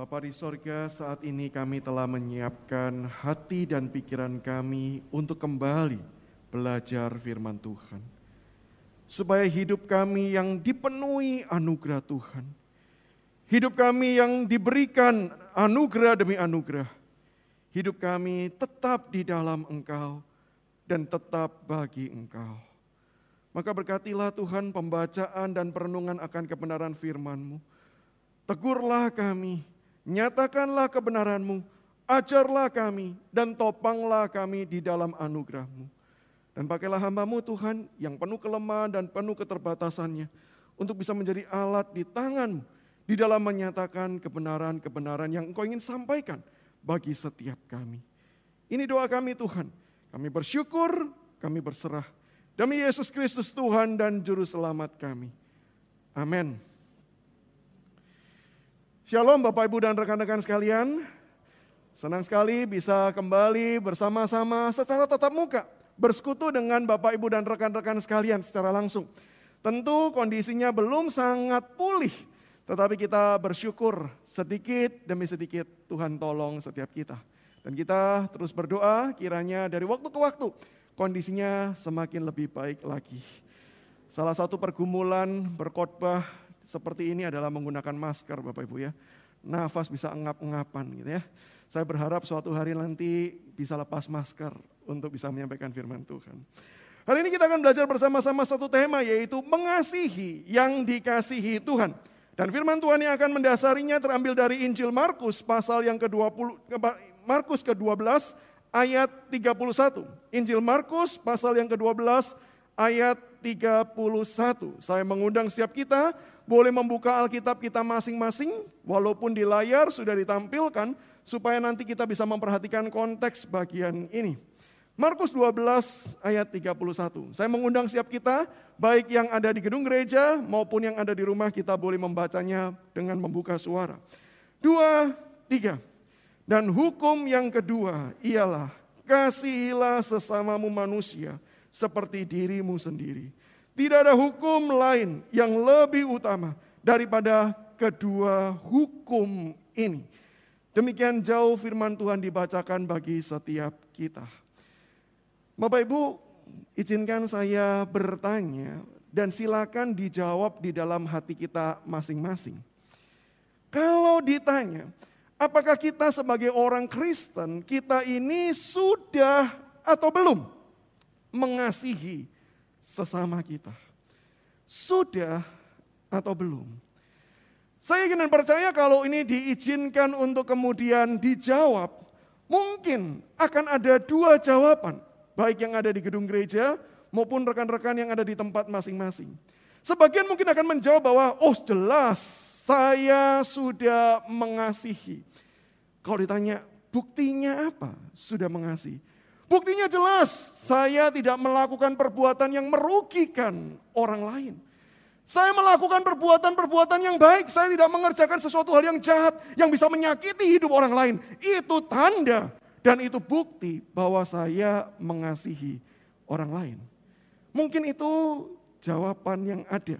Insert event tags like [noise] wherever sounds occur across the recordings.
Bapa di sorga, saat ini kami telah menyiapkan hati dan pikiran kami untuk kembali belajar firman Tuhan. Supaya hidup kami yang dipenuhi anugerah Tuhan. Hidup kami yang diberikan anugerah demi anugerah. Hidup kami tetap di dalam Engkau dan tetap bagi Engkau. Maka berkatilah Tuhan pembacaan dan perenungan akan kebenaran firman-Mu. Tegurlah kami, nyatakanlah kebenaran-Mu, ajarlah kami, dan topanglah kami di dalam anugerah-Mu. Dan pakailah hambamu Tuhan yang penuh kelemahan dan penuh keterbatasannya untuk bisa menjadi alat di tanganmu di dalam menyatakan kebenaran-kebenaran yang engkau ingin sampaikan bagi setiap kami. Ini doa kami Tuhan. Kami bersyukur, kami berserah. Demi Yesus Kristus Tuhan dan Juru Selamat kami. Amin. Shalom Bapak Ibu dan rekan-rekan sekalian. Senang sekali bisa kembali bersama-sama secara tatap muka. Bersekutu dengan Bapak Ibu dan rekan-rekan sekalian secara langsung. Tentu kondisinya belum sangat pulih. Tetapi kita bersyukur sedikit demi sedikit Tuhan tolong setiap kita. Dan kita terus berdoa kiranya dari waktu ke waktu kondisinya semakin lebih baik lagi. Salah satu pergumulan berkhotbah seperti ini adalah menggunakan masker Bapak Ibu ya. Nafas bisa engap-engapan gitu ya. Saya berharap suatu hari nanti bisa lepas masker untuk bisa menyampaikan firman Tuhan. Hari ini kita akan belajar bersama-sama satu tema yaitu mengasihi yang dikasihi Tuhan. Dan firman Tuhan yang akan mendasarinya terambil dari Injil Markus pasal yang ke-20 Markus ke-12 ayat 31. Injil Markus pasal yang ke-12 ayat 31. Saya mengundang setiap kita boleh membuka Alkitab kita masing-masing, walaupun di layar sudah ditampilkan, supaya nanti kita bisa memperhatikan konteks bagian ini. Markus 12 ayat 31. Saya mengundang siap kita, baik yang ada di gedung gereja maupun yang ada di rumah, kita boleh membacanya dengan membuka suara. Dua, tiga. Dan hukum yang kedua ialah kasihilah sesamamu manusia seperti dirimu sendiri. Tidak ada hukum lain yang lebih utama daripada kedua hukum ini. Demikian jauh firman Tuhan dibacakan bagi setiap kita. Bapak Ibu, izinkan saya bertanya dan silakan dijawab di dalam hati kita masing-masing. Kalau ditanya, apakah kita sebagai orang Kristen, kita ini sudah atau belum mengasihi sesama kita. Sudah atau belum? Saya ingin percaya kalau ini diizinkan untuk kemudian dijawab, mungkin akan ada dua jawaban, baik yang ada di gedung gereja maupun rekan-rekan yang ada di tempat masing-masing. Sebagian mungkin akan menjawab bahwa, oh jelas saya sudah mengasihi. Kalau ditanya, buktinya apa? Sudah mengasihi. Buktinya jelas, saya tidak melakukan perbuatan yang merugikan orang lain. Saya melakukan perbuatan-perbuatan yang baik, saya tidak mengerjakan sesuatu hal yang jahat yang bisa menyakiti hidup orang lain. Itu tanda dan itu bukti bahwa saya mengasihi orang lain. Mungkin itu jawaban yang ada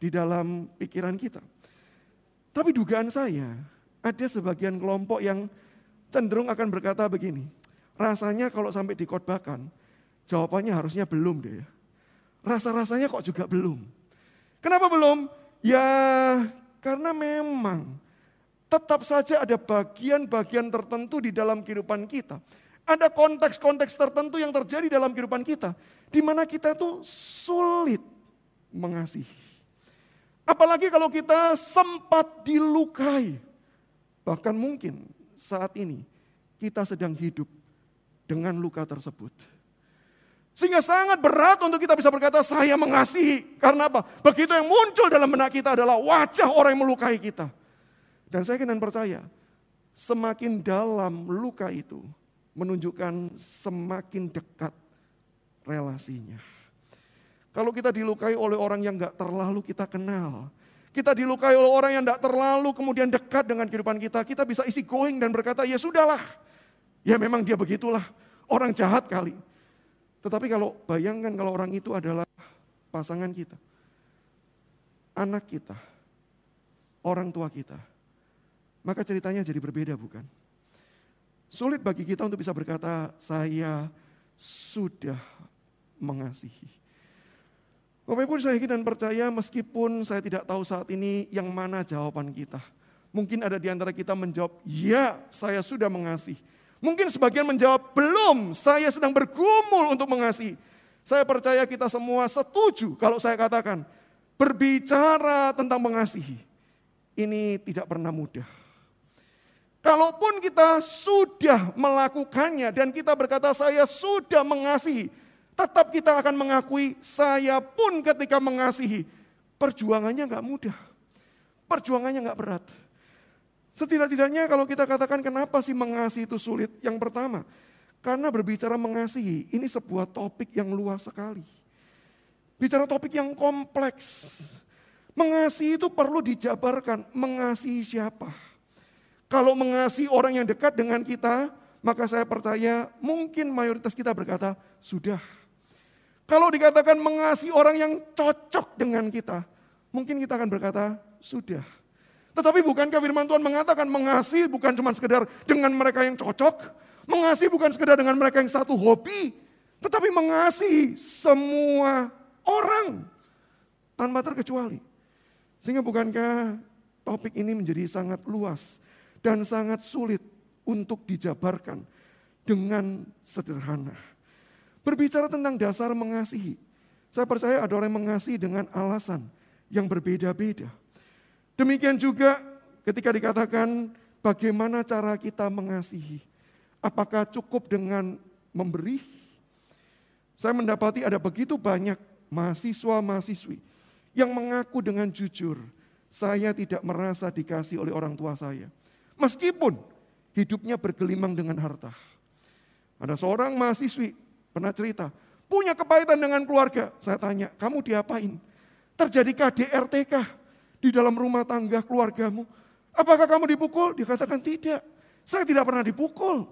di dalam pikiran kita. Tapi dugaan saya, ada sebagian kelompok yang cenderung akan berkata begini, Rasanya kalau sampai dikotbahkan, jawabannya harusnya belum deh ya. Rasa-rasanya kok juga belum. Kenapa belum? Ya karena memang tetap saja ada bagian-bagian tertentu di dalam kehidupan kita. Ada konteks-konteks tertentu yang terjadi dalam kehidupan kita. Di mana kita tuh sulit mengasihi. Apalagi kalau kita sempat dilukai. Bahkan mungkin saat ini kita sedang hidup dengan luka tersebut. Sehingga sangat berat untuk kita bisa berkata saya mengasihi. Karena apa? Begitu yang muncul dalam benak kita adalah wajah orang yang melukai kita. Dan saya ingin percaya, semakin dalam luka itu menunjukkan semakin dekat relasinya. Kalau kita dilukai oleh orang yang gak terlalu kita kenal, kita dilukai oleh orang yang gak terlalu kemudian dekat dengan kehidupan kita, kita bisa isi going dan berkata, ya sudahlah, Ya memang dia begitulah, orang jahat kali. Tetapi kalau bayangkan kalau orang itu adalah pasangan kita, anak kita, orang tua kita, maka ceritanya jadi berbeda bukan? Sulit bagi kita untuk bisa berkata, saya sudah mengasihi. Bapak Ibu saya yakin dan percaya meskipun saya tidak tahu saat ini yang mana jawaban kita. Mungkin ada di antara kita menjawab, ya saya sudah mengasihi. Mungkin sebagian menjawab, belum, saya sedang bergumul untuk mengasihi. Saya percaya kita semua setuju kalau saya katakan berbicara tentang mengasihi. Ini tidak pernah mudah. Kalaupun kita sudah melakukannya dan kita berkata saya sudah mengasihi, tetap kita akan mengakui saya pun ketika mengasihi. Perjuangannya nggak mudah. Perjuangannya nggak berat. Setidak-tidaknya kalau kita katakan kenapa sih mengasihi itu sulit? Yang pertama, karena berbicara mengasihi, ini sebuah topik yang luas sekali. Bicara topik yang kompleks. Mengasihi itu perlu dijabarkan. Mengasihi siapa? Kalau mengasihi orang yang dekat dengan kita, maka saya percaya mungkin mayoritas kita berkata, sudah. Kalau dikatakan mengasihi orang yang cocok dengan kita, mungkin kita akan berkata, sudah. Tetapi bukankah firman Tuhan mengatakan mengasihi bukan cuma sekedar dengan mereka yang cocok, Mengasihi bukan sekedar dengan mereka yang satu hobi, tetapi mengasihi semua orang tanpa terkecuali. Sehingga bukankah topik ini menjadi sangat luas dan sangat sulit untuk dijabarkan dengan sederhana. Berbicara tentang dasar mengasihi, saya percaya ada orang yang mengasihi dengan alasan yang berbeda-beda. Demikian juga ketika dikatakan bagaimana cara kita mengasihi. Apakah cukup dengan memberi? Saya mendapati ada begitu banyak mahasiswa-mahasiswi yang mengaku dengan jujur, saya tidak merasa dikasih oleh orang tua saya. Meskipun hidupnya bergelimang dengan harta. Ada seorang mahasiswi pernah cerita, punya kepahitan dengan keluarga. Saya tanya, kamu diapain? Terjadi KDRTK di dalam rumah tangga keluargamu. Apakah kamu dipukul? Dikatakan tidak. Saya tidak pernah dipukul.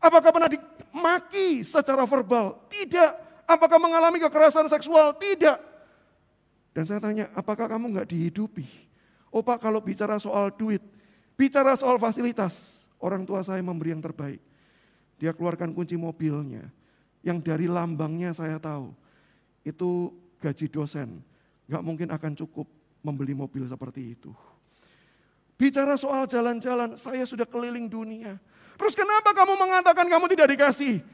Apakah pernah dimaki secara verbal? Tidak. Apakah mengalami kekerasan seksual? Tidak. Dan saya tanya, apakah kamu nggak dihidupi? Oh Pak, kalau bicara soal duit, bicara soal fasilitas, orang tua saya memberi yang terbaik. Dia keluarkan kunci mobilnya, yang dari lambangnya saya tahu, itu gaji dosen. Gak mungkin akan cukup membeli mobil seperti itu. Bicara soal jalan-jalan, saya sudah keliling dunia. Terus kenapa kamu mengatakan kamu tidak dikasih?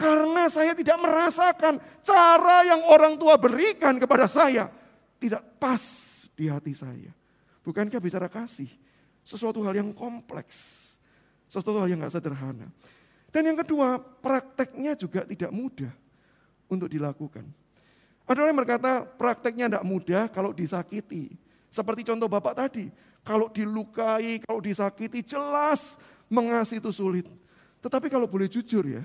Karena saya tidak merasakan cara yang orang tua berikan kepada saya tidak pas di hati saya. Bukankah bicara kasih? Sesuatu hal yang kompleks. Sesuatu hal yang gak sederhana. Dan yang kedua, prakteknya juga tidak mudah untuk dilakukan. Ada orang yang berkata prakteknya tidak mudah kalau disakiti. Seperti contoh Bapak tadi, kalau dilukai, kalau disakiti jelas Mengasihi itu sulit. Tetapi kalau boleh jujur ya,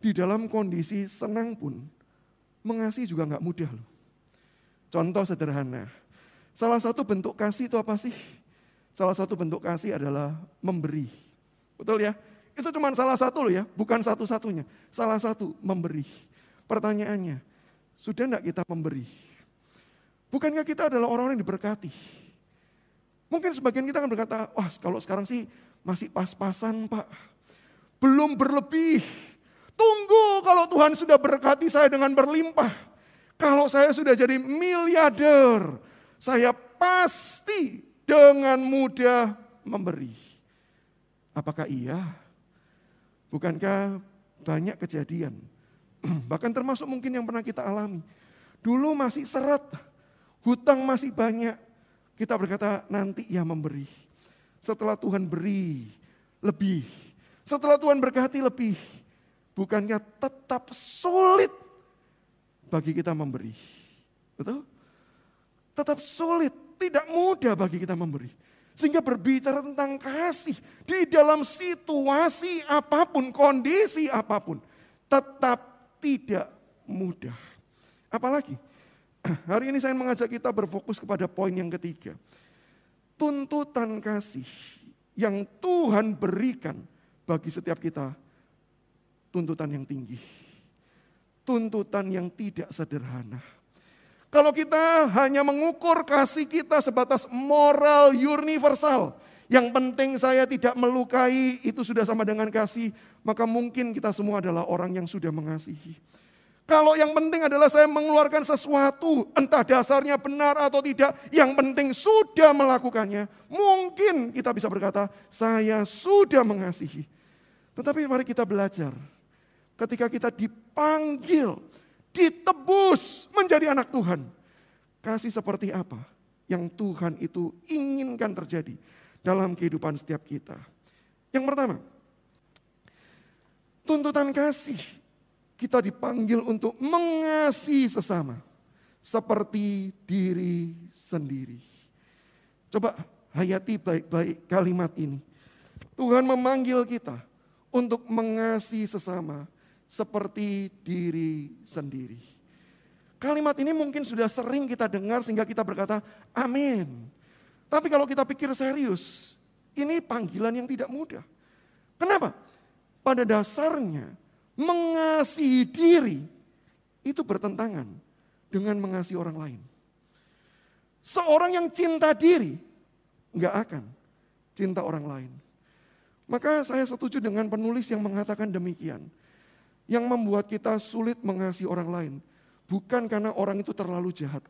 di dalam kondisi senang pun, mengasihi juga nggak mudah loh. Contoh sederhana, salah satu bentuk kasih itu apa sih? Salah satu bentuk kasih adalah memberi. Betul ya? Itu cuma salah satu loh ya, bukan satu-satunya. Salah satu, memberi. Pertanyaannya, sudah enggak kita memberi? Bukankah kita adalah orang-orang yang diberkati? Mungkin sebagian kita akan berkata, wah kalau sekarang sih masih pas-pasan pak. Belum berlebih. Tunggu kalau Tuhan sudah berkati saya dengan berlimpah. Kalau saya sudah jadi miliarder, saya pasti dengan mudah memberi. Apakah iya? Bukankah banyak kejadian, [clears throat] bahkan termasuk mungkin yang pernah kita alami. Dulu masih seret, hutang masih banyak. Kita berkata nanti ia memberi setelah Tuhan beri lebih, setelah Tuhan berkati lebih, bukannya tetap sulit bagi kita memberi. Betul? Tetap sulit, tidak mudah bagi kita memberi. Sehingga berbicara tentang kasih di dalam situasi apa pun, kondisi apa pun, tetap tidak mudah. Apalagi [clears throat] hari ini saya mengajak kita berfokus kepada poin yang ketiga tuntutan kasih yang Tuhan berikan bagi setiap kita tuntutan yang tinggi. Tuntutan yang tidak sederhana. Kalau kita hanya mengukur kasih kita sebatas moral universal Yang penting saya tidak melukai, itu sudah sama dengan kasih. Maka mungkin kita semua adalah orang yang sudah mengasihi. Kalau yang penting adalah saya mengeluarkan sesuatu, entah dasarnya benar atau tidak, yang penting sudah melakukannya. Mungkin kita bisa berkata, saya sudah mengasihi. Tetapi mari kita belajar. Ketika kita dipanggil, ditebus menjadi anak Tuhan. Kasih seperti apa yang Tuhan itu inginkan terjadi dalam kehidupan setiap kita. Yang pertama, tuntutan kasih kita dipanggil untuk mengasihi sesama seperti diri sendiri. Coba hayati baik-baik kalimat ini. Tuhan memanggil kita untuk mengasihi sesama seperti diri sendiri. Kalimat ini mungkin sudah sering kita dengar sehingga kita berkata, amin. Tapi kalau kita pikir serius, ini panggilan yang tidak mudah. Kenapa? Pada dasarnya mengasihi diri itu bertentangan dengan mengasihi orang lain. Seorang yang cinta diri nggak akan cinta orang lain. Maka saya setuju dengan penulis yang mengatakan demikian. Yang membuat kita sulit mengasihi orang lain. Bukan karena orang itu terlalu jahat.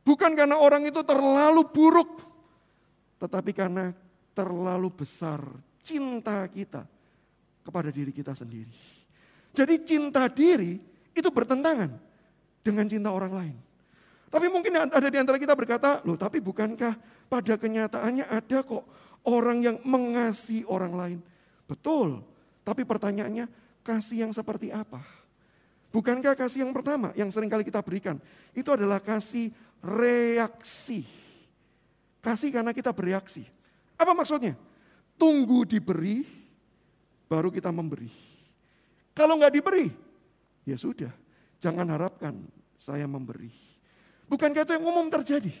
Bukan karena orang itu terlalu buruk. Tetapi karena terlalu besar cinta kita kepada diri kita sendiri. Jadi cinta diri itu bertentangan dengan cinta orang lain. Tapi mungkin ada di antara kita berkata, loh tapi bukankah pada kenyataannya ada kok orang yang mengasihi orang lain. Betul, tapi pertanyaannya kasih yang seperti apa? Bukankah kasih yang pertama yang sering kali kita berikan, itu adalah kasih reaksi. Kasih karena kita bereaksi. Apa maksudnya? Tunggu diberi, baru kita memberi. Kalau nggak diberi, ya sudah. Jangan harapkan saya memberi. Bukankah itu yang umum terjadi?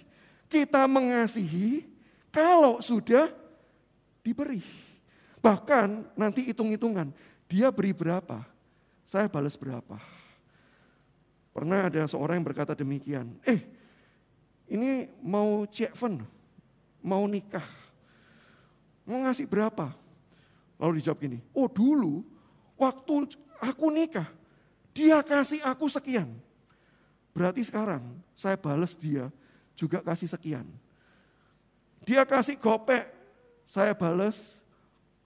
Kita mengasihi kalau sudah diberi. Bahkan nanti hitung-hitungan, dia beri berapa, saya balas berapa. Pernah ada seorang yang berkata demikian, eh ini mau cek mau nikah, mau ngasih berapa? Lalu dijawab gini, oh dulu waktu aku nikah, dia kasih aku sekian. Berarti sekarang saya balas dia juga kasih sekian. Dia kasih gopek, saya balas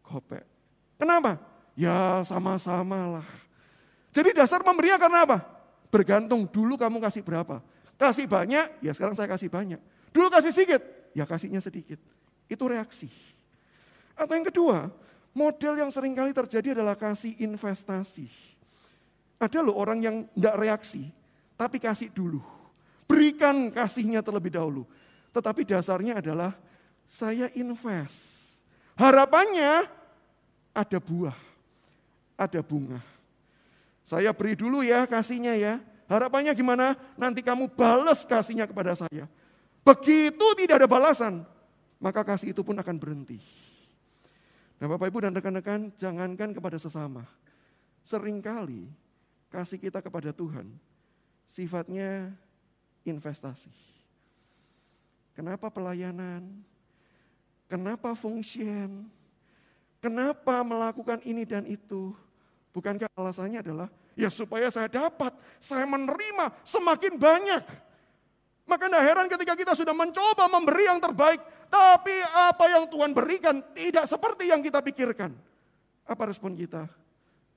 gopek. Kenapa? Ya sama-sama lah. Jadi dasar pemberian karena apa? Bergantung dulu kamu kasih berapa. Kasih banyak, ya sekarang saya kasih banyak. Dulu kasih sedikit, ya kasihnya sedikit. Itu reaksi. Atau yang kedua, Model yang sering kali terjadi adalah kasih investasi. Ada loh orang yang tidak reaksi, tapi kasih dulu. Berikan kasihnya terlebih dahulu. Tetapi dasarnya adalah saya invest. Harapannya ada buah, ada bunga. Saya beri dulu ya kasihnya ya. Harapannya gimana? Nanti kamu balas kasihnya kepada saya. Begitu tidak ada balasan, maka kasih itu pun akan berhenti. Nah Bapak Ibu dan rekan-rekan jangankan kepada sesama. Seringkali kasih kita kepada Tuhan sifatnya investasi. Kenapa pelayanan? Kenapa function? Kenapa melakukan ini dan itu? Bukankah alasannya adalah ya supaya saya dapat, saya menerima semakin banyak. Maka tidak heran ketika kita sudah mencoba memberi yang terbaik, tapi apa yang Tuhan berikan tidak seperti yang kita pikirkan. Apa respon kita?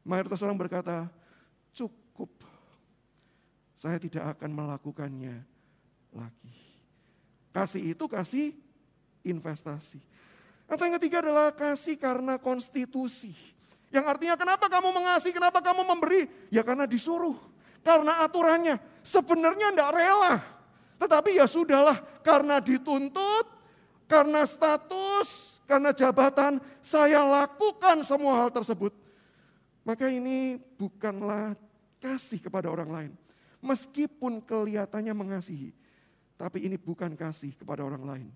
Mayoritas orang berkata, cukup. Saya tidak akan melakukannya lagi. Kasih itu kasih investasi. Atau yang ketiga adalah kasih karena konstitusi. Yang artinya kenapa kamu mengasihi, kenapa kamu memberi? Ya karena disuruh. Karena aturannya. Sebenarnya tidak rela. Tetapi ya sudahlah karena dituntut, karena status, karena jabatan, saya lakukan semua hal tersebut. Maka ini bukanlah kasih kepada orang lain. Meskipun kelihatannya mengasihi, tapi ini bukan kasih kepada orang lain.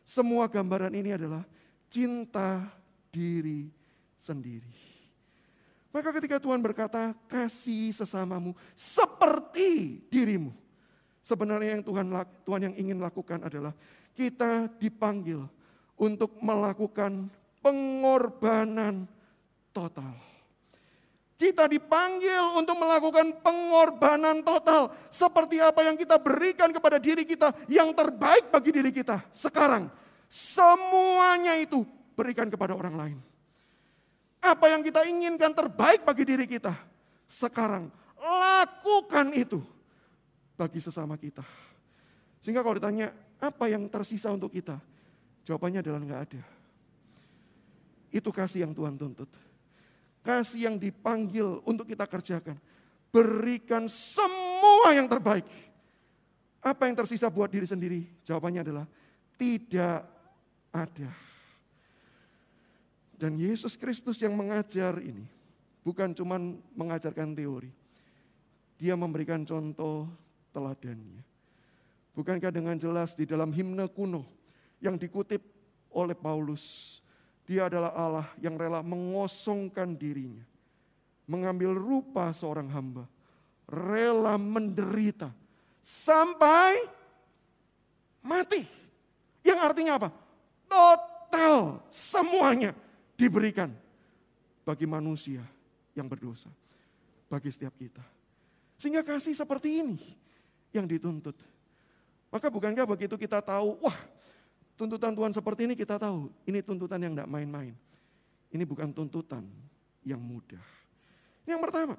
Semua gambaran ini adalah cinta diri sendiri. Maka ketika Tuhan berkata, kasih sesamamu seperti dirimu. Sebenarnya yang Tuhan Tuhan yang ingin lakukan adalah kita dipanggil untuk melakukan pengorbanan total. Kita dipanggil untuk melakukan pengorbanan total. Seperti apa yang kita berikan kepada diri kita yang terbaik bagi diri kita. Sekarang, semuanya itu berikan kepada orang lain. Apa yang kita inginkan terbaik bagi diri kita. Sekarang, lakukan itu bagi sesama kita. Sehingga kalau ditanya, apa yang tersisa untuk kita? Jawabannya adalah enggak ada. Itu kasih yang Tuhan tuntut. Kasih yang dipanggil untuk kita kerjakan. Berikan semua yang terbaik. Apa yang tersisa buat diri sendiri? Jawabannya adalah tidak ada. Dan Yesus Kristus yang mengajar ini bukan cuma mengajarkan teori. Dia memberikan contoh teladannya. Bukankah dengan jelas di dalam himne kuno yang dikutip oleh Paulus dia adalah Allah yang rela mengosongkan dirinya. Mengambil rupa seorang hamba. Rela menderita. Sampai mati. Yang artinya apa? Total semuanya diberikan bagi manusia yang berdosa. Bagi setiap kita. Sehingga kasih seperti ini yang dituntut. Maka bukankah begitu kita tahu, wah Tuntutan Tuhan seperti ini kita tahu, ini tuntutan yang tidak main-main. Ini bukan tuntutan yang mudah. Yang pertama.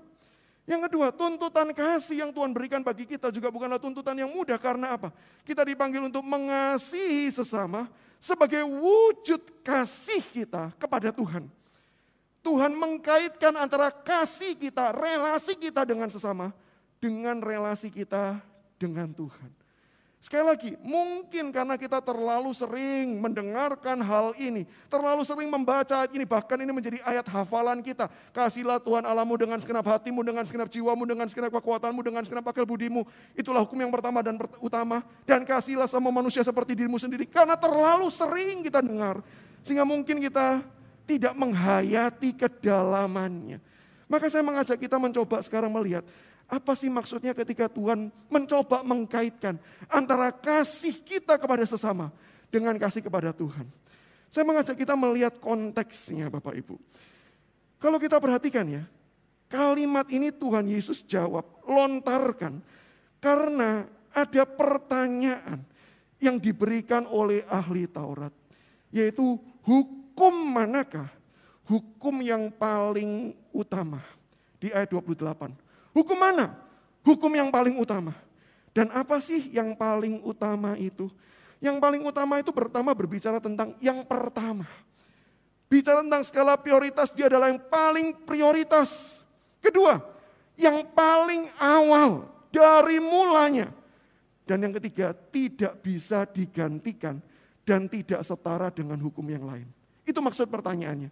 Yang kedua, tuntutan kasih yang Tuhan berikan bagi kita juga bukanlah tuntutan yang mudah. Karena apa? Kita dipanggil untuk mengasihi sesama sebagai wujud kasih kita kepada Tuhan. Tuhan mengkaitkan antara kasih kita, relasi kita dengan sesama, dengan relasi kita dengan Tuhan. Sekali lagi, mungkin karena kita terlalu sering mendengarkan hal ini, terlalu sering membaca ini, bahkan ini menjadi ayat hafalan kita. Kasihlah Tuhan Alamu dengan segenap hatimu, dengan segenap jiwamu, dengan segenap kekuatanmu, dengan segenap akal budimu. Itulah hukum yang pertama dan utama. Dan kasihlah sama manusia seperti dirimu sendiri. Karena terlalu sering kita dengar, sehingga mungkin kita tidak menghayati kedalamannya. Maka saya mengajak kita mencoba sekarang melihat apa sih maksudnya ketika Tuhan mencoba mengkaitkan antara kasih kita kepada sesama dengan kasih kepada Tuhan? Saya mengajak kita melihat konteksnya Bapak Ibu. Kalau kita perhatikan ya, kalimat ini Tuhan Yesus jawab, lontarkan. Karena ada pertanyaan yang diberikan oleh ahli Taurat. Yaitu hukum manakah hukum yang paling utama? Di ayat 28. Hukum mana? Hukum yang paling utama. Dan apa sih yang paling utama itu? Yang paling utama itu pertama berbicara tentang yang pertama. Bicara tentang skala prioritas, dia adalah yang paling prioritas. Kedua, yang paling awal dari mulanya. Dan yang ketiga, tidak bisa digantikan dan tidak setara dengan hukum yang lain. Itu maksud pertanyaannya.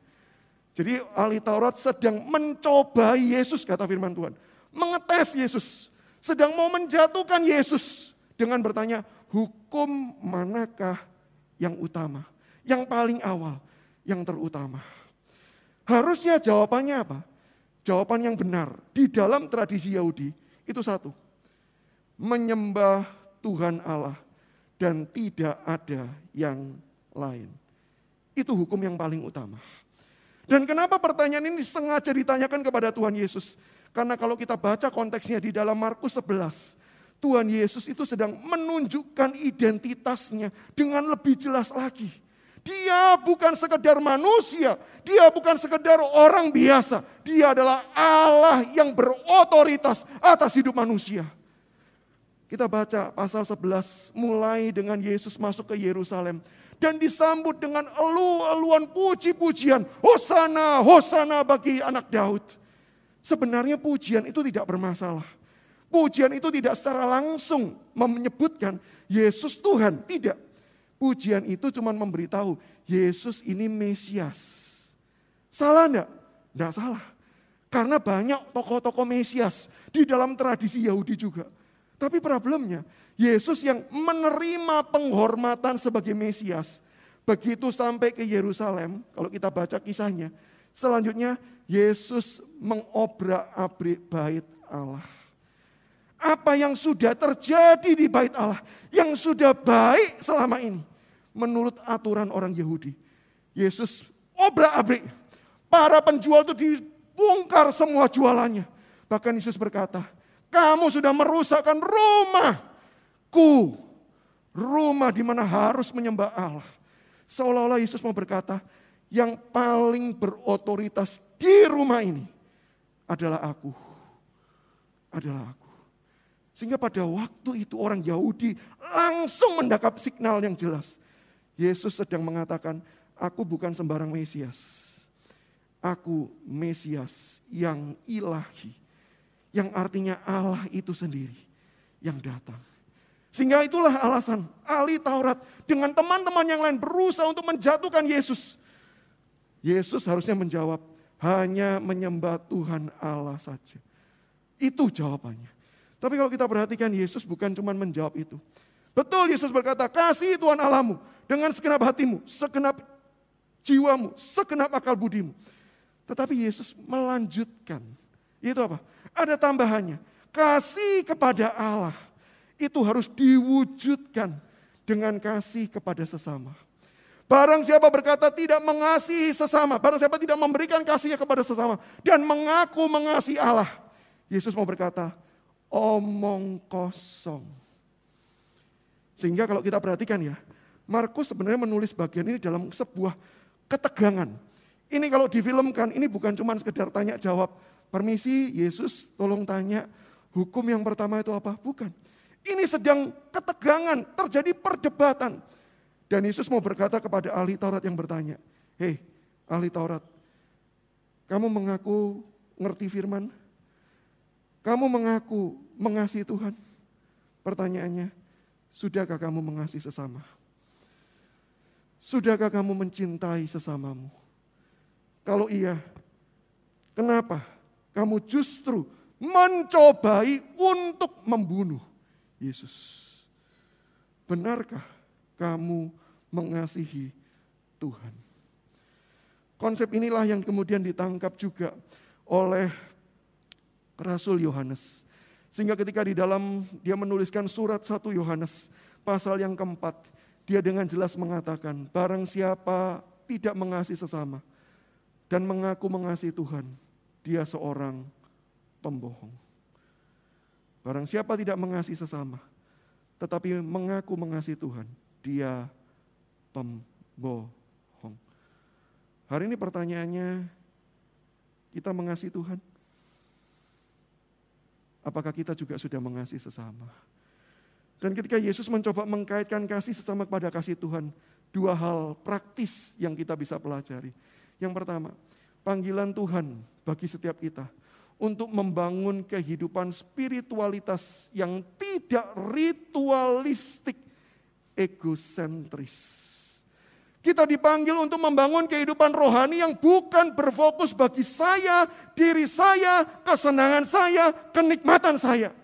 Jadi ahli Taurat sedang mencoba Yesus kata firman Tuhan mengetes Yesus, sedang mau menjatuhkan Yesus dengan bertanya, hukum manakah yang utama? Yang paling awal, yang terutama. Harusnya jawabannya apa? Jawaban yang benar di dalam tradisi Yahudi itu satu. Menyembah Tuhan Allah dan tidak ada yang lain. Itu hukum yang paling utama. Dan kenapa pertanyaan ini sengaja ditanyakan kepada Tuhan Yesus? Karena kalau kita baca konteksnya di dalam Markus 11, Tuhan Yesus itu sedang menunjukkan identitasnya dengan lebih jelas lagi. Dia bukan sekedar manusia, dia bukan sekedar orang biasa. Dia adalah Allah yang berotoritas atas hidup manusia. Kita baca pasal 11 mulai dengan Yesus masuk ke Yerusalem dan disambut dengan elu-eluan puji-pujian. Hosana, hosana bagi anak Daud. Sebenarnya pujian itu tidak bermasalah. Pujian itu tidak secara langsung menyebutkan Yesus Tuhan, tidak. Pujian itu cuma memberitahu Yesus ini Mesias. Salah enggak? Enggak salah. Karena banyak tokoh-tokoh Mesias di dalam tradisi Yahudi juga. Tapi problemnya, Yesus yang menerima penghormatan sebagai Mesias, begitu sampai ke Yerusalem, kalau kita baca kisahnya, selanjutnya Yesus mengobrak-abrik bait Allah. Apa yang sudah terjadi di bait Allah, yang sudah baik selama ini, menurut aturan orang Yahudi. Yesus obrak-abrik. Para penjual itu dibongkar semua jualannya. Bahkan Yesus berkata, kamu sudah merusakkan rumahku. Rumah di mana harus menyembah Allah. Seolah-olah Yesus mau berkata, yang paling berotoritas di rumah ini adalah aku. Adalah aku. Sehingga pada waktu itu orang Yahudi langsung mendakap signal yang jelas. Yesus sedang mengatakan, aku bukan sembarang Mesias. Aku Mesias yang ilahi. Yang artinya Allah itu sendiri yang datang. Sehingga itulah alasan ahli Taurat dengan teman-teman yang lain berusaha untuk menjatuhkan Yesus. Yesus harusnya menjawab, hanya menyembah Tuhan Allah saja. Itu jawabannya. Tapi kalau kita perhatikan Yesus bukan cuma menjawab itu. Betul Yesus berkata, kasih Tuhan Allahmu dengan segenap hatimu, segenap jiwamu, segenap akal budimu. Tetapi Yesus melanjutkan. Itu apa? Ada tambahannya. Kasih kepada Allah itu harus diwujudkan dengan kasih kepada sesama. Barang siapa berkata tidak mengasihi sesama, barang siapa tidak memberikan kasihnya kepada sesama dan mengaku mengasihi Allah. Yesus mau berkata, omong kosong. Sehingga kalau kita perhatikan ya, Markus sebenarnya menulis bagian ini dalam sebuah ketegangan. Ini kalau difilmkan, ini bukan cuma sekedar tanya jawab. Permisi Yesus tolong tanya, hukum yang pertama itu apa? Bukan. Ini sedang ketegangan, terjadi perdebatan. Dan Yesus mau berkata kepada ahli Taurat yang bertanya, Hei ahli Taurat, kamu mengaku ngerti firman? Kamu mengaku mengasihi Tuhan? Pertanyaannya, sudahkah kamu mengasihi sesama? Sudahkah kamu mencintai sesamamu? Kalau iya, kenapa kamu justru mencobai untuk membunuh Yesus? Benarkah kamu mengasihi Tuhan? Konsep inilah yang kemudian ditangkap juga oleh Rasul Yohanes. Sehingga ketika di dalam dia menuliskan surat satu Yohanes pasal yang keempat, dia dengan jelas mengatakan, barang siapa tidak mengasihi sesama dan mengaku mengasihi Tuhan, dia seorang pembohong. Barang siapa tidak mengasihi sesama, tetapi mengaku mengasihi Tuhan, dia pembohong. Hari ini pertanyaannya, kita mengasihi Tuhan? apakah kita juga sudah mengasihi sesama? Dan ketika Yesus mencoba mengkaitkan kasih sesama kepada kasih Tuhan, dua hal praktis yang kita bisa pelajari. Yang pertama, panggilan Tuhan bagi setiap kita untuk membangun kehidupan spiritualitas yang tidak ritualistik, egosentris. Kita dipanggil untuk membangun kehidupan rohani yang bukan berfokus bagi saya, diri saya, kesenangan saya, kenikmatan saya.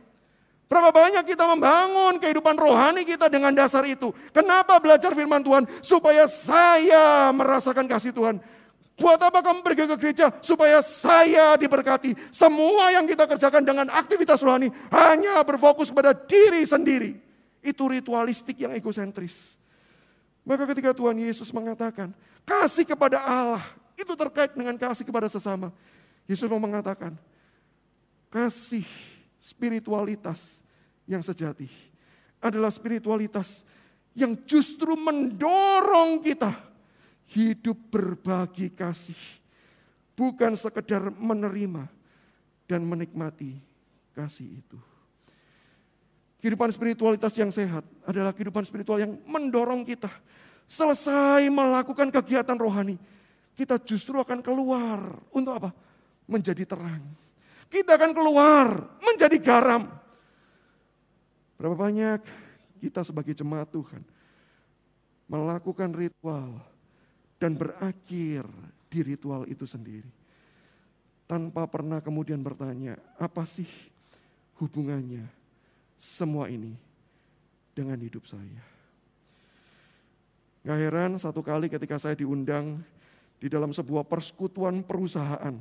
Berapa banyak kita membangun kehidupan rohani kita dengan dasar itu. Kenapa belajar firman Tuhan? Supaya saya merasakan kasih Tuhan. Buat apa kamu pergi ke gereja? Supaya saya diberkati. Semua yang kita kerjakan dengan aktivitas rohani hanya berfokus pada diri sendiri. Itu ritualistik yang egosentris. Maka ketika Tuhan Yesus mengatakan, kasih kepada Allah, itu terkait dengan kasih kepada sesama. Yesus mau mengatakan, kasih spiritualitas yang sejati adalah spiritualitas yang justru mendorong kita hidup berbagi kasih. Bukan sekedar menerima dan menikmati kasih itu. Kehidupan spiritualitas yang sehat adalah kehidupan spiritual yang mendorong kita. Selesai melakukan kegiatan rohani, kita justru akan keluar untuk apa? Menjadi terang. Kita akan keluar menjadi garam. Berapa banyak kita sebagai jemaat Tuhan melakukan ritual dan berakhir di ritual itu sendiri. Tanpa pernah kemudian bertanya, apa sih hubungannya semua ini dengan hidup saya. Gak heran satu kali ketika saya diundang di dalam sebuah persekutuan perusahaan.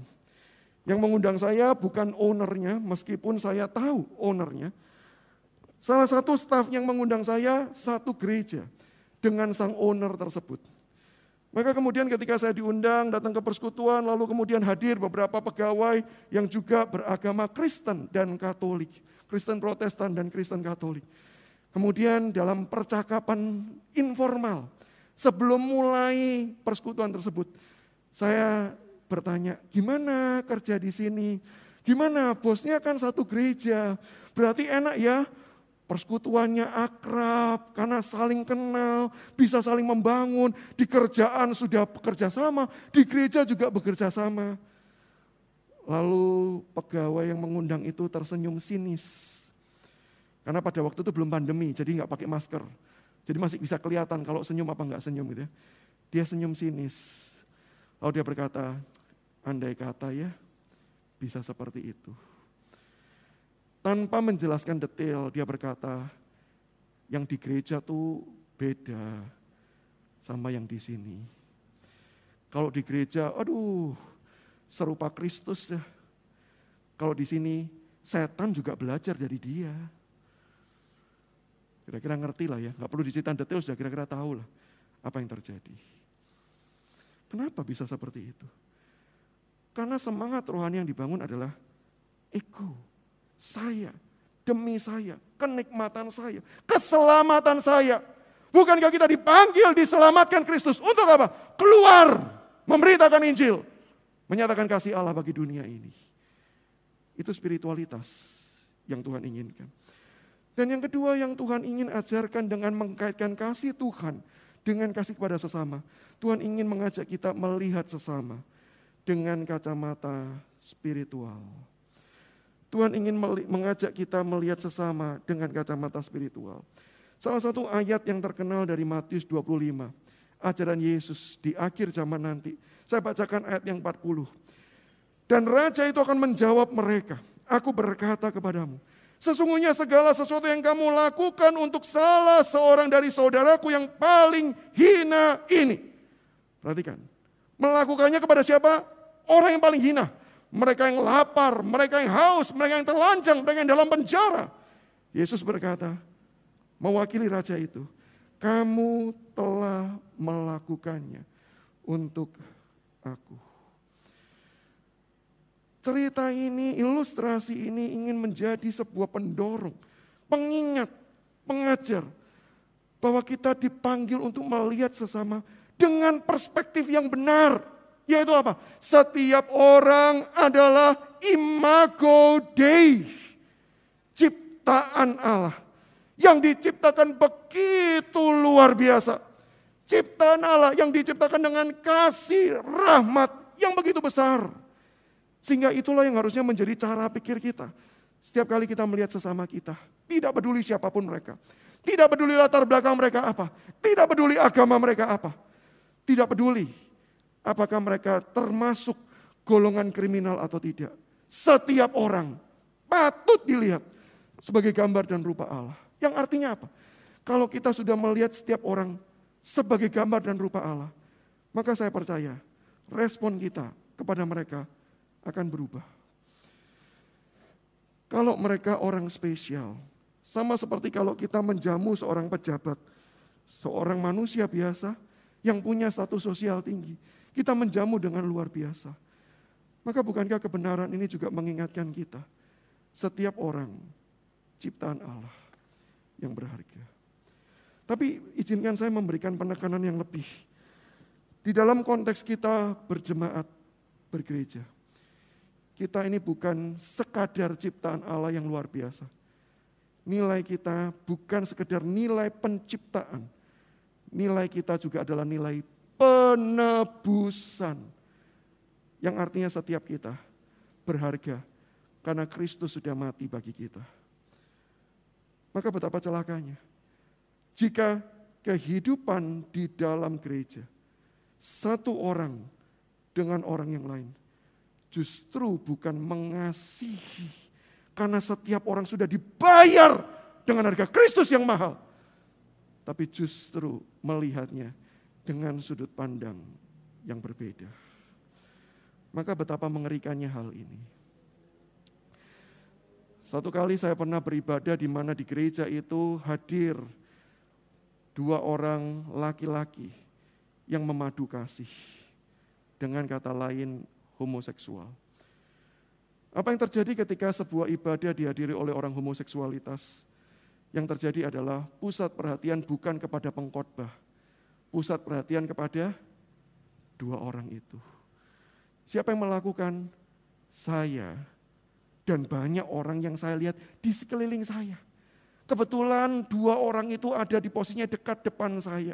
Yang mengundang saya bukan ownernya, meskipun saya tahu ownernya. Salah satu staf yang mengundang saya satu gereja. dengan sang owner tersebut. Maka kemudian ketika saya diundang datang ke persekutuan, lalu kemudian hadir beberapa pegawai yang juga beragama Kristen dan Katolik. Kristen Protestan dan Kristen Katolik. Kemudian dalam percakapan informal, sebelum mulai persekutuan tersebut, saya bertanya, gimana kerja di sini? Gimana bosnya kan satu gereja, berarti enak ya persekutuannya akrab, karena saling kenal, bisa saling membangun, di kerjaan sudah bekerja sama, di gereja juga bekerja sama. Lalu pegawai yang mengundang itu tersenyum sinis. Karena pada waktu itu belum pandemi, jadi nggak pakai masker. Jadi masih bisa kelihatan kalau senyum apa nggak senyum gitu ya. Dia senyum sinis. Lalu dia berkata, andai kata ya bisa seperti itu. Tanpa menjelaskan detail, dia berkata, yang di gereja tuh beda sama yang di sini. Kalau di gereja, aduh, serupa Kristus dah. Kalau di sini, setan juga belajar dari dia. Kira-kira ngerti lah ya, nggak perlu diceritain detail, sudah kira-kira tahu lah apa yang terjadi. Kenapa bisa seperti itu? Karena semangat rohani yang dibangun adalah ego saya, demi saya, kenikmatan saya, keselamatan saya. Bukankah kita dipanggil diselamatkan Kristus untuk apa? Keluar, memberitakan Injil, menyatakan kasih Allah bagi dunia ini. Itu spiritualitas yang Tuhan inginkan. Dan yang kedua yang Tuhan ingin ajarkan dengan mengkaitkan kasih Tuhan dengan kasih kepada sesama. Tuhan ingin mengajak kita melihat sesama dengan kacamata spiritual. Tuhan ingin mengajak kita melihat sesama dengan kacamata spiritual. Salah satu ayat yang terkenal dari Matius 25. Ajaran Yesus di akhir zaman nanti. Saya bacakan ayat yang 40. Dan Raja itu akan menjawab mereka. Aku berkata kepadamu. Sesungguhnya segala sesuatu yang kamu lakukan untuk salah seorang dari saudaraku yang paling hina ini. Perhatikan. Melakukannya kepada siapa? Orang yang paling hina mereka yang lapar, mereka yang haus, mereka yang telanjang, mereka yang dalam penjara. Yesus berkata, mewakili raja itu, kamu telah melakukannya untuk aku. Cerita ini, ilustrasi ini ingin menjadi sebuah pendorong, pengingat, pengajar bahwa kita dipanggil untuk melihat sesama dengan perspektif yang benar yaitu apa? Setiap orang adalah imago Dei. Ciptaan Allah. Yang diciptakan begitu luar biasa. Ciptaan Allah yang diciptakan dengan kasih, rahmat yang begitu besar. Sehingga itulah yang harusnya menjadi cara pikir kita. Setiap kali kita melihat sesama kita. Tidak peduli siapa pun mereka. Tidak peduli latar belakang mereka apa. Tidak peduli agama mereka apa. Tidak peduli apakah mereka termasuk golongan kriminal atau tidak. Setiap orang patut dilihat sebagai gambar dan rupa Allah. Yang artinya apa? Kalau kita sudah melihat setiap orang sebagai gambar dan rupa Allah, maka saya percaya respon kita kepada mereka akan berubah. Kalau mereka orang spesial, sama seperti kalau kita menjamu seorang pejabat, seorang manusia biasa yang punya status sosial tinggi, kita menjamu dengan luar biasa. Maka bukankah kebenaran ini juga mengingatkan kita, setiap orang ciptaan Allah yang berharga. Tapi izinkan saya memberikan penekanan yang lebih. Di dalam konteks kita berjemaat, bergereja. Kita ini bukan sekadar ciptaan Allah yang luar biasa. Nilai kita bukan sekedar nilai penciptaan. Nilai kita juga adalah nilai penebusan. Yang artinya setiap kita berharga karena Kristus sudah mati bagi kita. Maka betapa celakanya jika kehidupan di dalam gereja satu orang dengan orang yang lain justru bukan mengasihi karena setiap orang sudah dibayar dengan harga Kristus yang mahal tapi justru melihatnya dengan sudut pandang yang berbeda. Maka betapa mengerikannya hal ini. Satu kali saya pernah beribadah di mana di gereja itu hadir dua orang laki-laki yang memadu kasih. Dengan kata lain, homoseksual. Apa yang terjadi ketika sebuah ibadah dihadiri oleh orang homoseksualitas? Yang terjadi adalah pusat perhatian bukan kepada pengkhotbah, pusat perhatian kepada dua orang itu. Siapa yang melakukan? Saya dan banyak orang yang saya lihat di sekeliling saya. Kebetulan dua orang itu ada di posisinya dekat depan saya.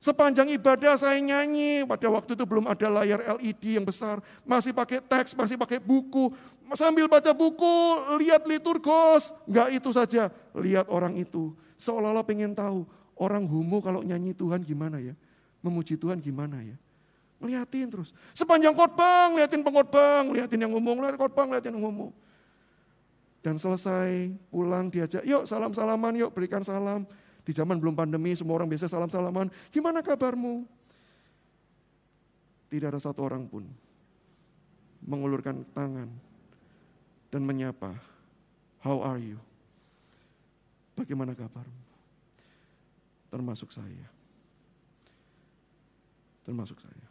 Sepanjang ibadah saya nyanyi, pada waktu itu belum ada layar LED yang besar, masih pakai teks, masih pakai buku, sambil baca buku, lihat liturgos, enggak itu saja, lihat orang itu. Seolah-olah pengen tahu, orang homo kalau nyanyi Tuhan gimana ya, memuji Tuhan gimana ya. Ngeliatin terus. Sepanjang khotbah, ngeliatin pengkhotbah, ngeliatin yang ngomong, ngeliatin khotbah, ngeliatin yang ngomong. Dan selesai pulang diajak, yuk salam-salaman, yuk berikan salam. Di zaman belum pandemi, semua orang biasa salam-salaman. Gimana kabarmu? Tidak ada satu orang pun mengulurkan tangan dan menyapa, how are you? Bagaimana kabarmu? Termasuk saya. Termasuk saya.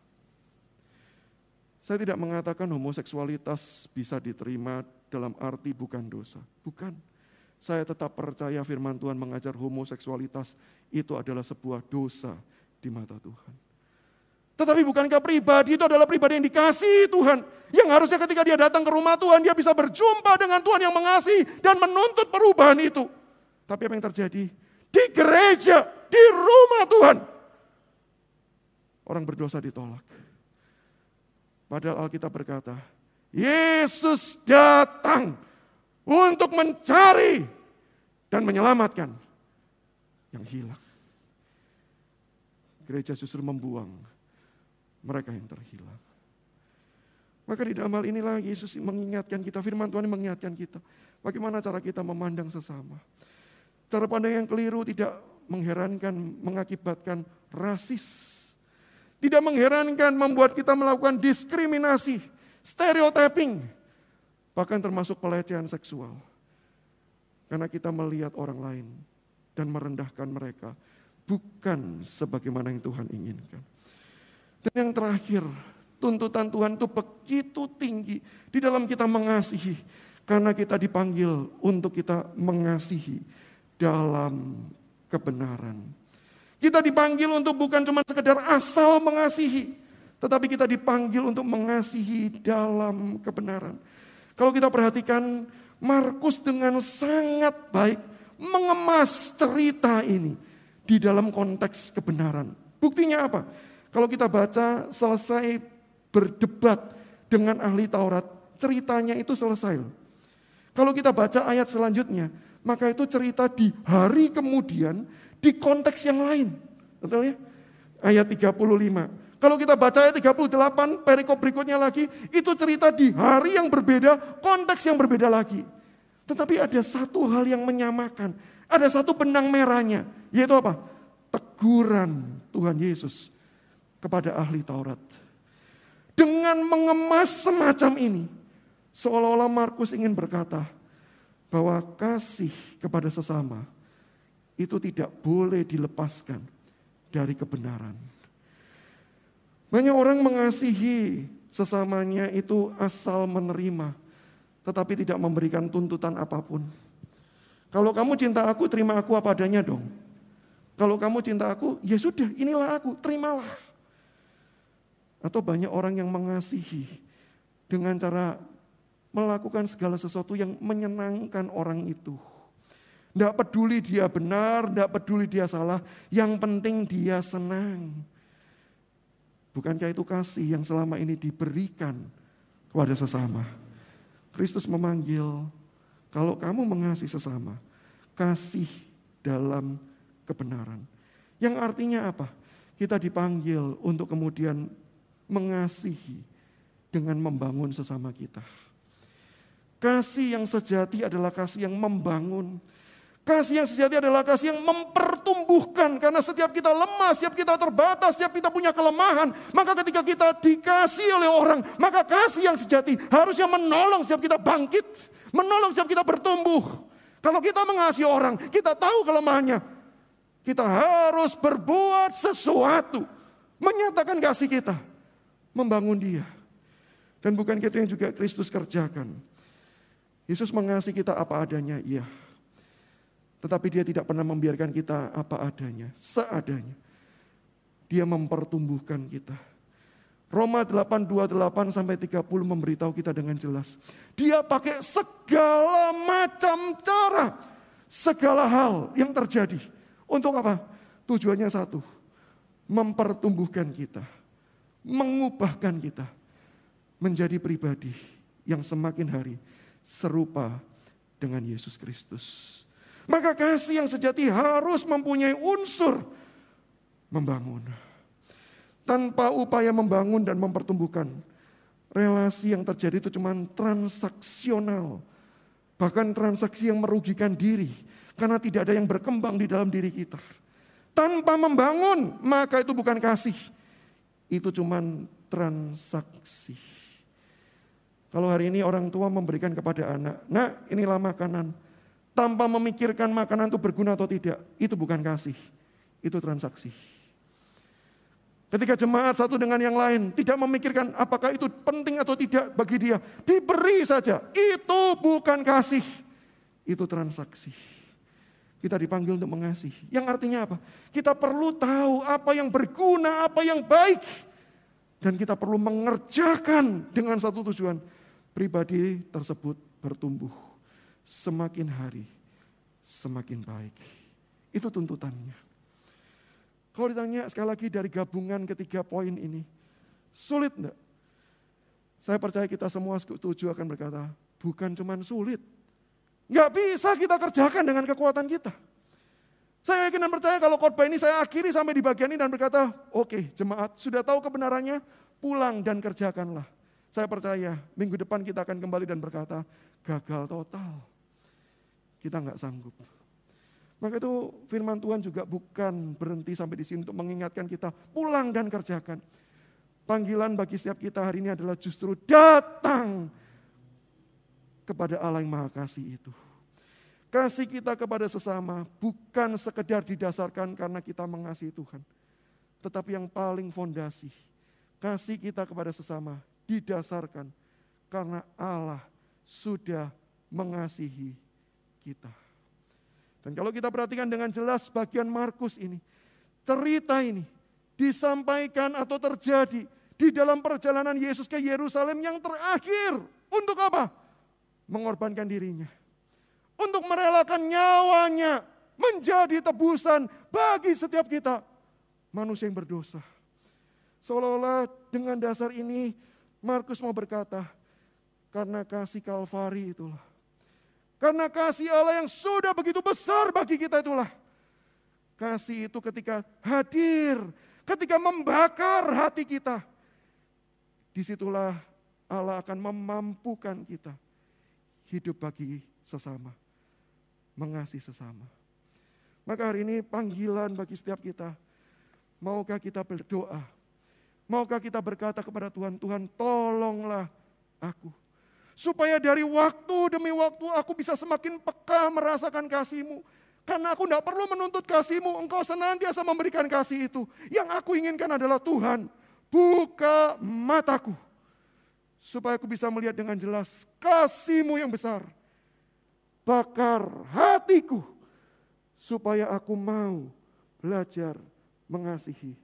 Saya tidak mengatakan homoseksualitas bisa diterima dalam arti bukan dosa. Bukan. Saya tetap percaya firman Tuhan mengajar homoseksualitas itu adalah sebuah dosa di mata Tuhan. Tetapi bukankah pribadi itu adalah pribadi yang dikasih Tuhan. Yang harusnya ketika dia datang ke rumah Tuhan, dia bisa berjumpa dengan Tuhan yang mengasihi dan menuntut perubahan itu. Tapi apa yang terjadi? Di gereja, di rumah Tuhan. Orang berdosa ditolak. Padahal Alkitab berkata, Yesus datang untuk mencari dan menyelamatkan yang hilang. Gereja justru membuang mereka yang terhilang. Maka di dalam hal inilah Yesus mengingatkan kita, firman Tuhan mengingatkan kita. Bagaimana cara kita memandang sesama. Cara pandang yang keliru tidak mengherankan, mengakibatkan rasis tidak mengherankan membuat kita melakukan diskriminasi, stereotyping, bahkan termasuk pelecehan seksual. Karena kita melihat orang lain dan merendahkan mereka bukan sebagaimana yang Tuhan inginkan. Dan yang terakhir, tuntutan Tuhan itu begitu tinggi di dalam kita mengasihi. Karena kita dipanggil untuk kita mengasihi dalam kebenaran. Kita dipanggil untuk bukan cuma sekedar asal mengasihi, tetapi kita dipanggil untuk mengasihi dalam kebenaran. Kalau kita perhatikan, Markus dengan sangat baik mengemas cerita ini di dalam konteks kebenaran. Buktinya apa? Kalau kita baca selesai berdebat dengan ahli Taurat, ceritanya itu selesai. Kalau kita baca ayat selanjutnya, maka itu cerita di hari kemudian di konteks yang lain. Betul ya? Ayat 35. Kalau kita baca ayat 38, perikop berikutnya lagi, itu cerita di hari yang berbeda, konteks yang berbeda lagi. Tetapi ada satu hal yang menyamakan. Ada satu benang merahnya, yaitu apa? Teguran Tuhan Yesus kepada ahli Taurat. Dengan mengemas semacam ini, seolah-olah Markus ingin berkata bahwa kasih kepada sesama itu tidak boleh dilepaskan dari kebenaran. Banyak orang mengasihi sesamanya itu asal menerima, tetapi tidak memberikan tuntutan apa pun. Kalau kamu cinta aku, terima aku apa adanya dong. Kalau kamu cinta aku, ya sudah, inilah aku, terimalah. Atau banyak orang yang mengasihi dengan cara melakukan segala sesuatu yang menyenangkan orang itu. Tidak peduli dia benar, tidak peduli dia salah. Yang penting dia senang. Bukankah itu kasih yang selama ini diberikan kepada sesama? Kristus memanggil, kalau kamu mengasihi sesama, kasih dalam kebenaran. Yang artinya apa? Kita dipanggil untuk kemudian mengasihi dengan membangun sesama kita. Kasih yang sejati adalah kasih yang membangun, Kasih yang sejati adalah kasih yang mempertumbuhkan. Karena setiap kita lemah, setiap kita terbatas, setiap kita punya kelemahan. Maka ketika kita dikasih oleh orang, maka kasih yang sejati harusnya menolong setiap kita bangkit. Menolong setiap kita bertumbuh. Kalau kita mengasihi orang, kita tahu kelemahannya. Kita harus berbuat sesuatu. Menyatakan kasih kita. Membangun dia. Dan bukan itu yang juga Kristus kerjakan. Yesus mengasihi kita apa adanya, iya. Tetapi dia tidak pernah membiarkan kita apa adanya, seadanya. Dia mempertumbuhkan kita. Roma 8, 28 sampai 30 memberitahu kita dengan jelas. Dia pakai segala macam cara. Segala hal yang terjadi. Untuk apa? Tujuannya satu. Mempertumbuhkan kita. Mengubahkan kita. Menjadi pribadi yang semakin hari serupa dengan Yesus Kristus. Maka kasih yang sejati harus mempunyai unsur membangun. Tanpa upaya membangun dan mempertumbuhkan. Relasi yang terjadi itu cuma transaksional. Bahkan transaksi yang merugikan diri. Karena tidak ada yang berkembang di dalam diri kita. Tanpa membangun, maka itu bukan kasih. Itu cuma transaksi. Kalau hari ini orang tua memberikan kepada anak, nah inilah makanan. Tanpa memikirkan makanan itu berguna atau tidak, itu bukan kasih, itu transaksi. Ketika jemaat satu dengan yang lain tidak memikirkan apakah itu penting atau tidak bagi dia, diberi saja. Itu bukan kasih, itu transaksi. Kita dipanggil untuk mengasihi. Yang artinya apa? Kita perlu tahu apa yang berguna, apa yang baik. Dan kita perlu mengerjakan dengan satu tujuan pribadi tersebut bertumbuh semakin hari semakin baik. Itu tuntutannya. Kalau ditanya sekali lagi dari gabungan ketiga poin ini, sulit enggak? Saya percaya kita semua setuju akan berkata, bukan cuma sulit. Enggak bisa kita kerjakan dengan kekuatan kita. Saya yakin dan percaya kalau khotbah ini saya akhiri sampai di bagian ini dan berkata, oke okay, jemaat sudah tahu kebenarannya, pulang dan kerjakanlah. Saya percaya minggu depan kita akan kembali dan berkata, gagal total. Kita nggak sanggup. Maka itu firman Tuhan juga bukan berhenti sampai di sini untuk mengingatkan kita pulang dan kerjakan. Panggilan bagi setiap kita hari ini adalah justru datang kepada Allah yang Maha Kasih itu. Kasih kita kepada sesama bukan sekedar didasarkan karena kita mengasihi Tuhan. Tetapi yang paling fondasi, kasih kita kepada sesama didasarkan karena Allah sudah mengasihi kita. Dan kalau kita perhatikan dengan jelas bagian Markus ini, cerita ini disampaikan atau terjadi di dalam perjalanan Yesus ke Yerusalem yang terakhir. Untuk apa? Mengorbankan dirinya. Untuk merelakan nyawanya menjadi tebusan bagi setiap kita manusia yang berdosa. Seolah-olah dengan dasar ini Markus mau berkata, karena kasih Kalvari itulah. Karena kasih Allah yang sudah begitu besar bagi kita itulah. Kasih itu ketika hadir, ketika membakar hati kita. Di situlah Allah akan memampukan kita hidup bagi sesama. Mengasihi sesama. Maka hari ini panggilan bagi setiap kita. Maukah kita berdoa Maukah kita berkata kepada Tuhan, Tuhan tolonglah aku. Supaya dari waktu demi waktu aku bisa semakin peka merasakan kasih-Mu. Karena aku tidak perlu menuntut kasih-Mu, Engkau senantiasa memberikan kasih itu. Yang aku inginkan adalah Tuhan, buka mataku. Supaya aku bisa melihat dengan jelas kasih-Mu yang besar. Bakar hatiku. Supaya aku mau belajar mengasihi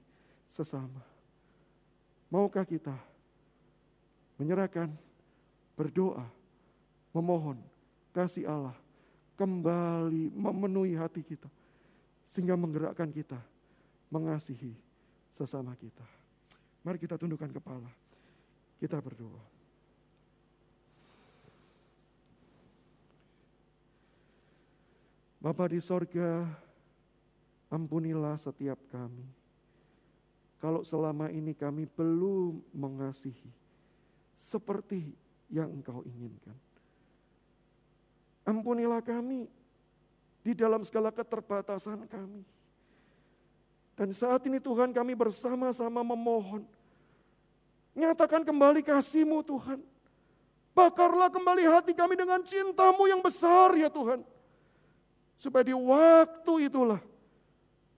sesama. Maukah kita menyerahkan, berdoa, memohon kasih Allah kembali memenuhi hati kita sehingga menggerakkan kita mengasihi sesama kita. Mari kita tundukkan kepala. Kita berdoa. Bapa di sorga, ampunilah setiap kami kalau selama ini kami belum mengasihi seperti yang Engkau inginkan. Ampunilah kami di dalam segala keterbatasan kami. Dan saat ini Tuhan kami bersama-sama memohon. Nyatakan kembali kasih-Mu Tuhan. Bakarlah kembali hati kami dengan cintamu yang besar ya Tuhan. Supaya di waktu itulah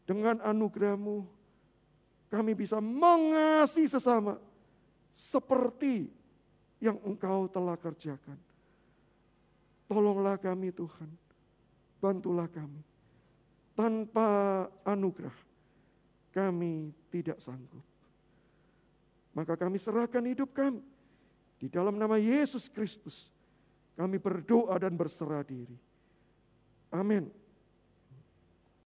dengan anugerahmu kami bisa mengasihi sesama seperti yang engkau telah kerjakan. Tolonglah kami Tuhan, bantulah kami. Tanpa anugerah kami tidak sanggup. Maka kami serahkan hidup kami di dalam nama Yesus Kristus. Kami berdoa dan berserah diri. Amin.